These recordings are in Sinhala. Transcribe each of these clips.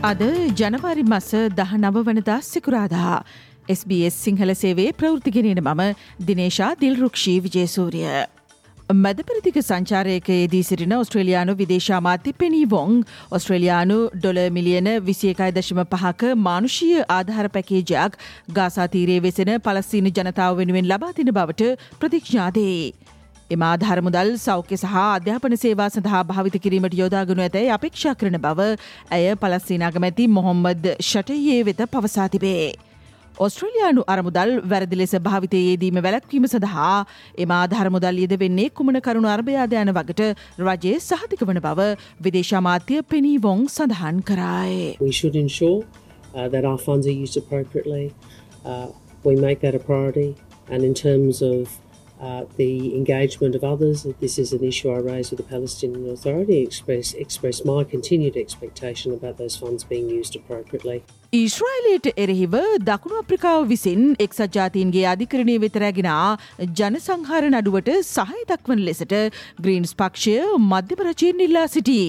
අද ජනවාරි මස දහ නව වනදා සිකුරාදා. SBS සිංහල සේවේ ප්‍රවෘතිගෙනන මම දිනේශා දිල්රුක්ෂී විජේසූරිය. මැදපරදික සංචාරයකයේදී සිටින ඔස්ට්‍රේලයානු විදේශාමාත්‍ය පෙනී වොං ඔස්ට්‍රේලයානු ඩොල මිලියන විසියකයි දශම පහක මානුෂීය ආධාර පැකේජයක් ගාසාතීරයේ වෙසෙන පලස්සීන ජනතාව වෙනුවෙන් ලබාතින බවට ප්‍රතික්ෂ්ඥාදේ. එම ආධාර මුදල් සෞඛ්‍ය සහ අධ්‍යාපන සේවා සඳහා භාවිත කිරීමට යොදාගනු ඇතැයි අපේක්ෂා කරන බව ඇය පලස්සීනාගමැති මොහොම්මද ෂටයේ වෙත පවසා තිබේ. ඔස්ට්‍රලයානු අරමුදල් වැරදි ලෙස භාවිතයේදීම වැලැක්වීම සඳහා එම ආධාරමුදල් යෙද වෙන්නේ කුමන කරුණු අර්භයාධයන වගට රජයේ සහතික වන බව විදේශමාත්‍ය පෙනී වොං සඳහන් කරාය. We should ensure uh, that our funds are used appropriately. Uh, we make that a priority. And in terms of uh, the engagement of others. This is an issue I raised with the Palestinian Authority, express, express my continued expectation about those funds being used appropriately. ඊශ්‍රයිලයට එරෙහිව දකුණු අප්‍රිකාව විසින් එක්සත් ජාතීන්ගේ අධිකරණය වෙතරැගෙන ජනසංහාර නඩුවට සහය දක්වන ලෙසට ග්‍රීන්ස් පක්ෂය මධ්‍යපරචයෙන් ඉල්ලා සිටී.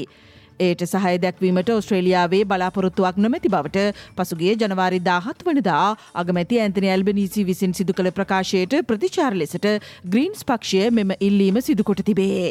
එයට සහය දැක්වීමට ඔස්ට්‍රේලියාවේ බලාපොරොත්තුවක් නොමැති බවට පසුගේ ජනවාරි දාහත් වනදා අගමැති ඇන්තනි ඇල්බනීසි විසින් සිදු කළ ප්‍රකාශයට ප්‍රතිචාර ලෙසට ග්‍රීන්ස් පක්ෂය මෙම ඉල්ලීම සිදුකොට තිබේ.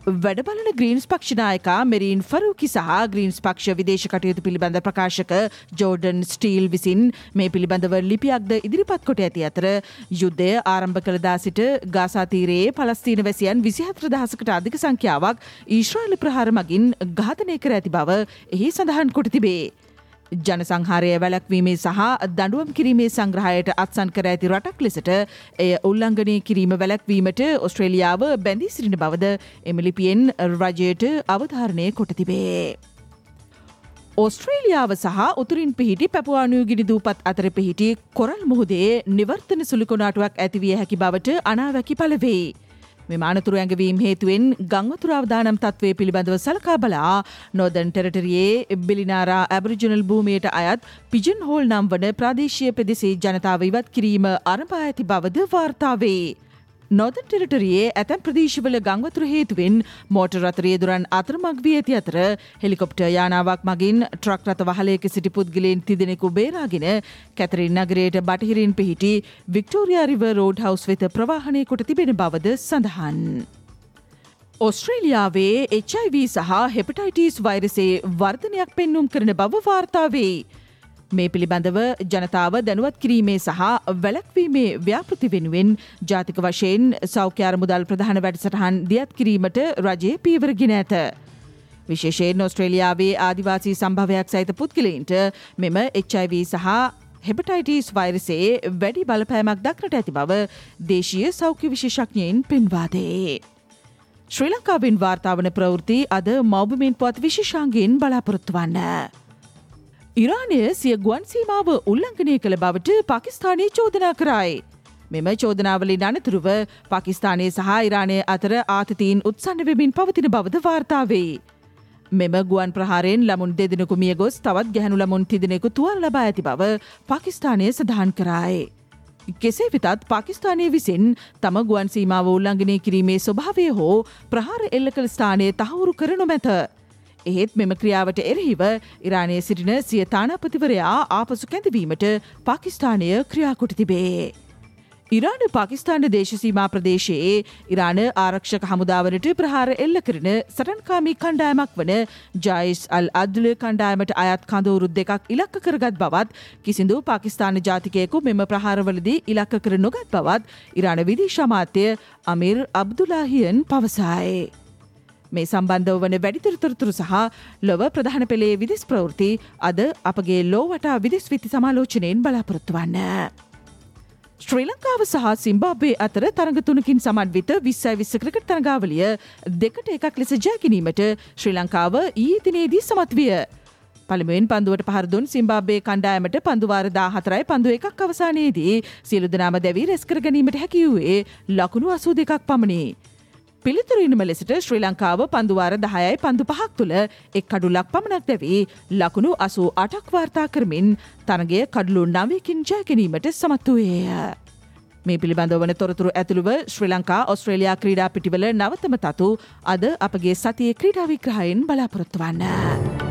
වැඩබලන ග්‍රීන්ස් පක්ෂනායකා මෙරීන් ෆරූකි සහ ග්‍රීන්ස් පක්ෂ විදේශ කටයුතු පිළිබඳ ප්‍රකාශක ජෝඩන් ස්ටීල් විසින් මේ පිළිබඳව ලිපියක්ද ඉදිරිපත් කොට ඇති අතර යුද්ධය ආරම්භ කළදා සිට ගාසාතීරයේ පලස්තීන වැසියන් විසිහත්‍ර දහසකට අධික සංඛ්‍යාවක් ඊශ්‍රායිල ප්‍රහාර මගින් ඝාතනය කර ඇති බව එහි සඳහන් කොට තිබේ. ජනසංහාරය වැලක්වීමේ සහ දඩුවම් කිරීමේ සංග්‍රහයට අත්සන් කර ඇති රටක් ලෙසට එය උල්ලංඝනය කිරීම වැලැක්වීමට ඔස්ට්‍රේලියාව බැඳී සිරින බවද එමලිපියෙන් රජයට අවධාරණය කොට තිබේ. ඔස්ට්‍රේලියාව සහ උතුරින් පිහිටි පැපවානුව ගිනි දූපත් අතර පිහිටි කොරල් මුහුදේ නිවර්තන සුළුකොනාටුවක් ඇතිවිය හැකි බවට අනාවැකි පලවෙේ. මෙම අනතුරු ඇඟවීම් හේතුවෙන් ගංවතුරාවදානම් තත්වය පිළිබඳව සලකා බලා නොදන් ටෙරටරයේ බිලිනාරා ඇබරිජනල් භූමියයට අයත් පිජන් හෝල් නම් වන ප්‍රදේශය පෙදෙසේ ජනතාව ඉවත් කිරීම අරපා ඇති බවද වාර්තාවේ. නොදන් ටෙරටරයේ ඇතැම් ප්‍රදේශවල ගංවතුර හේතුවෙන් මෝට රතරේ දුරන් අතරමක් වී ඇති අතර හෙලිකොප්ට යානාවක් මගින් ට්‍රක් රත වහලයක සිටි පුද්ගලයෙන් තිදෙනෙකු බේරාගෙන කැතරින් නගරයට බටහිරින් පිහිටි වික්ටෝරියාරිව රෝඩ් හවස් වෙත ප්‍රවාහණය කොට තිබෙන බවද සඳහන්. ඔස්ට්‍රේලියාවේ HIV සහ හෙපටයිටස් වෛරසේ වර්ධනයක් පෙන්නුම් කරන බව වාර්තාවේ. මේ පිළිබඳව ජනතාව දැනුවත් කිරීමේ සහ වැලක්වීමේ ව්‍යාපෘති වෙනුවෙන් ජාතික වශයෙන් සෞඛ්‍යාර මුදල් ප්‍රධාන වැඩසටහන් දියත් කිරීමට රජයේ පීවරගෙන ඇත. විශේෂයෙන් ඔස්ට්‍රේලියාවේ ආදිවාසී සම්භවයක් සහිත පුද්ගලයින්ට මෙම HIV සහ හෙපටයිටස් වෛරසේ වැඩි බලපෑමක් දක්නට ඇති බව දේශීය සෞඛ්‍ය විශේෂඥයෙන් පෙන්වාදේ. ශ්‍රී ලංකාවෙන් වාර්තාවන ප්‍රවෘති අද මෞබමෙන් පුවත් විශේෂාන්ගෙන් බලාපොරොත්තු වන්න. ඉරානය සිය ගුවන් සීමාව උල්ලංඝනය කළ බවට පාකිස්ානය චෝදනා කරයි. මෙම චෝදනාවලින් අනතුරුව පාකිස්ානයේ සහ ඉරාණය අතර ආතතීන් උත්සන්න වෙමින් පවතින බවද වාර්තාවේ. මෙම ගුවන් ප්‍රහාරයෙන් ළමුන් දෙදෙනෙකු මිය ගොස් තවත් ගැහනු ළමුන් තිදෙනෙකු තුවල් ලබා ඇති බව පාකිස්ානය සඳහන් කරයි. කෙසේ වෙතත් පාකිස්ානය විසින් තම ගුවන් සීමාව උල්ලංඝනය කිරීමේ ස්වභාවය හෝ ප්‍රහාර එල්ල කළ ස්ථානය තහවුරු කරනු මැත. එහෙත් මෙම ක්‍රියාවට එරෙහිව ඉරානය සිටින සිය තානාපතිවරයා ආපසු කැඳවීමට පාකිස්ථානය ක්‍රියාකොට තිබේ. ඉරාන පාකිස්ාන දේශසීමා ප්‍රදේශයේ ඉරාන ආරක්ෂක හමුදාවනට ප්‍රහාර එල්ල කරන සටන්කාමී කණ්ඩායමක් වන ජයිස් අල් අදල කණ්ඩායමට අයත් කඳවුරුත් දෙකක් ඉලක්ක කරගත් බවත් කිසිදු පාකිස්ාන ජාතිකයකු මෙම ප්‍රහාරවලදී ඉලක්ක කර නොගත් බවත් ඉරාන විදිශමාත්‍යය අමිර් අබ්දුලාහියන් පවසායේ. මේ සම්බන්ධව වන වැඩිතරතුරතුරු සහ ලොව ප්‍රධාන පෙළේ විදිස් ප්‍රවෘති අද අපගේ ලෝවටා විදිස් විති සමාලෝචනයෙන් බලාපොරොත්තු වන්න. ශ්‍රී ලංකාව සහ සිම්බාබේ අතර තරඟ තුනකින් සමන්විත විස්සයි විස්ස ක්‍රිකට් තරගාවලිය දෙකට එකක් ලෙස ජයකිනීමට ශ්‍රී ලංකාව ඊතිනේදී සමත් විය. පළමුුවෙන් පන්දුවට පහරදුන් සිම්බාබේ කණ්ඩායමට පන්දුවාර දාහතරයි පන්දුව එකක් අවසානයේදී සියලු දෙනාම දැවී රැස්කර ගැනීමට හැකිවූයේ ලකුණු අසූ දෙකක් පමණේ. පිළිතුරීනම ලෙසට ශ්‍රී ලංකාව පන්දුවාර දහයයි පන්දු පහක් තුළ එක් කඩුලක් පමණක් දැවී ලකුණු අසූ අටක් වාර්තා කරමින් තරගේ කඩලු නවයකින් ජයගැනීමට සමත් වූයේය. මේ පිළිබඳ වන තොරතුරු ඇතුළුව ශ්‍රී ලංකා ඔස්ට්‍රේලයා ක්‍රීඩා පිටිවල නවතම තතු අද අපගේ සතිය ක්‍රීඩා විග්‍රහයෙන් බලාපොරොත්තු වන්න.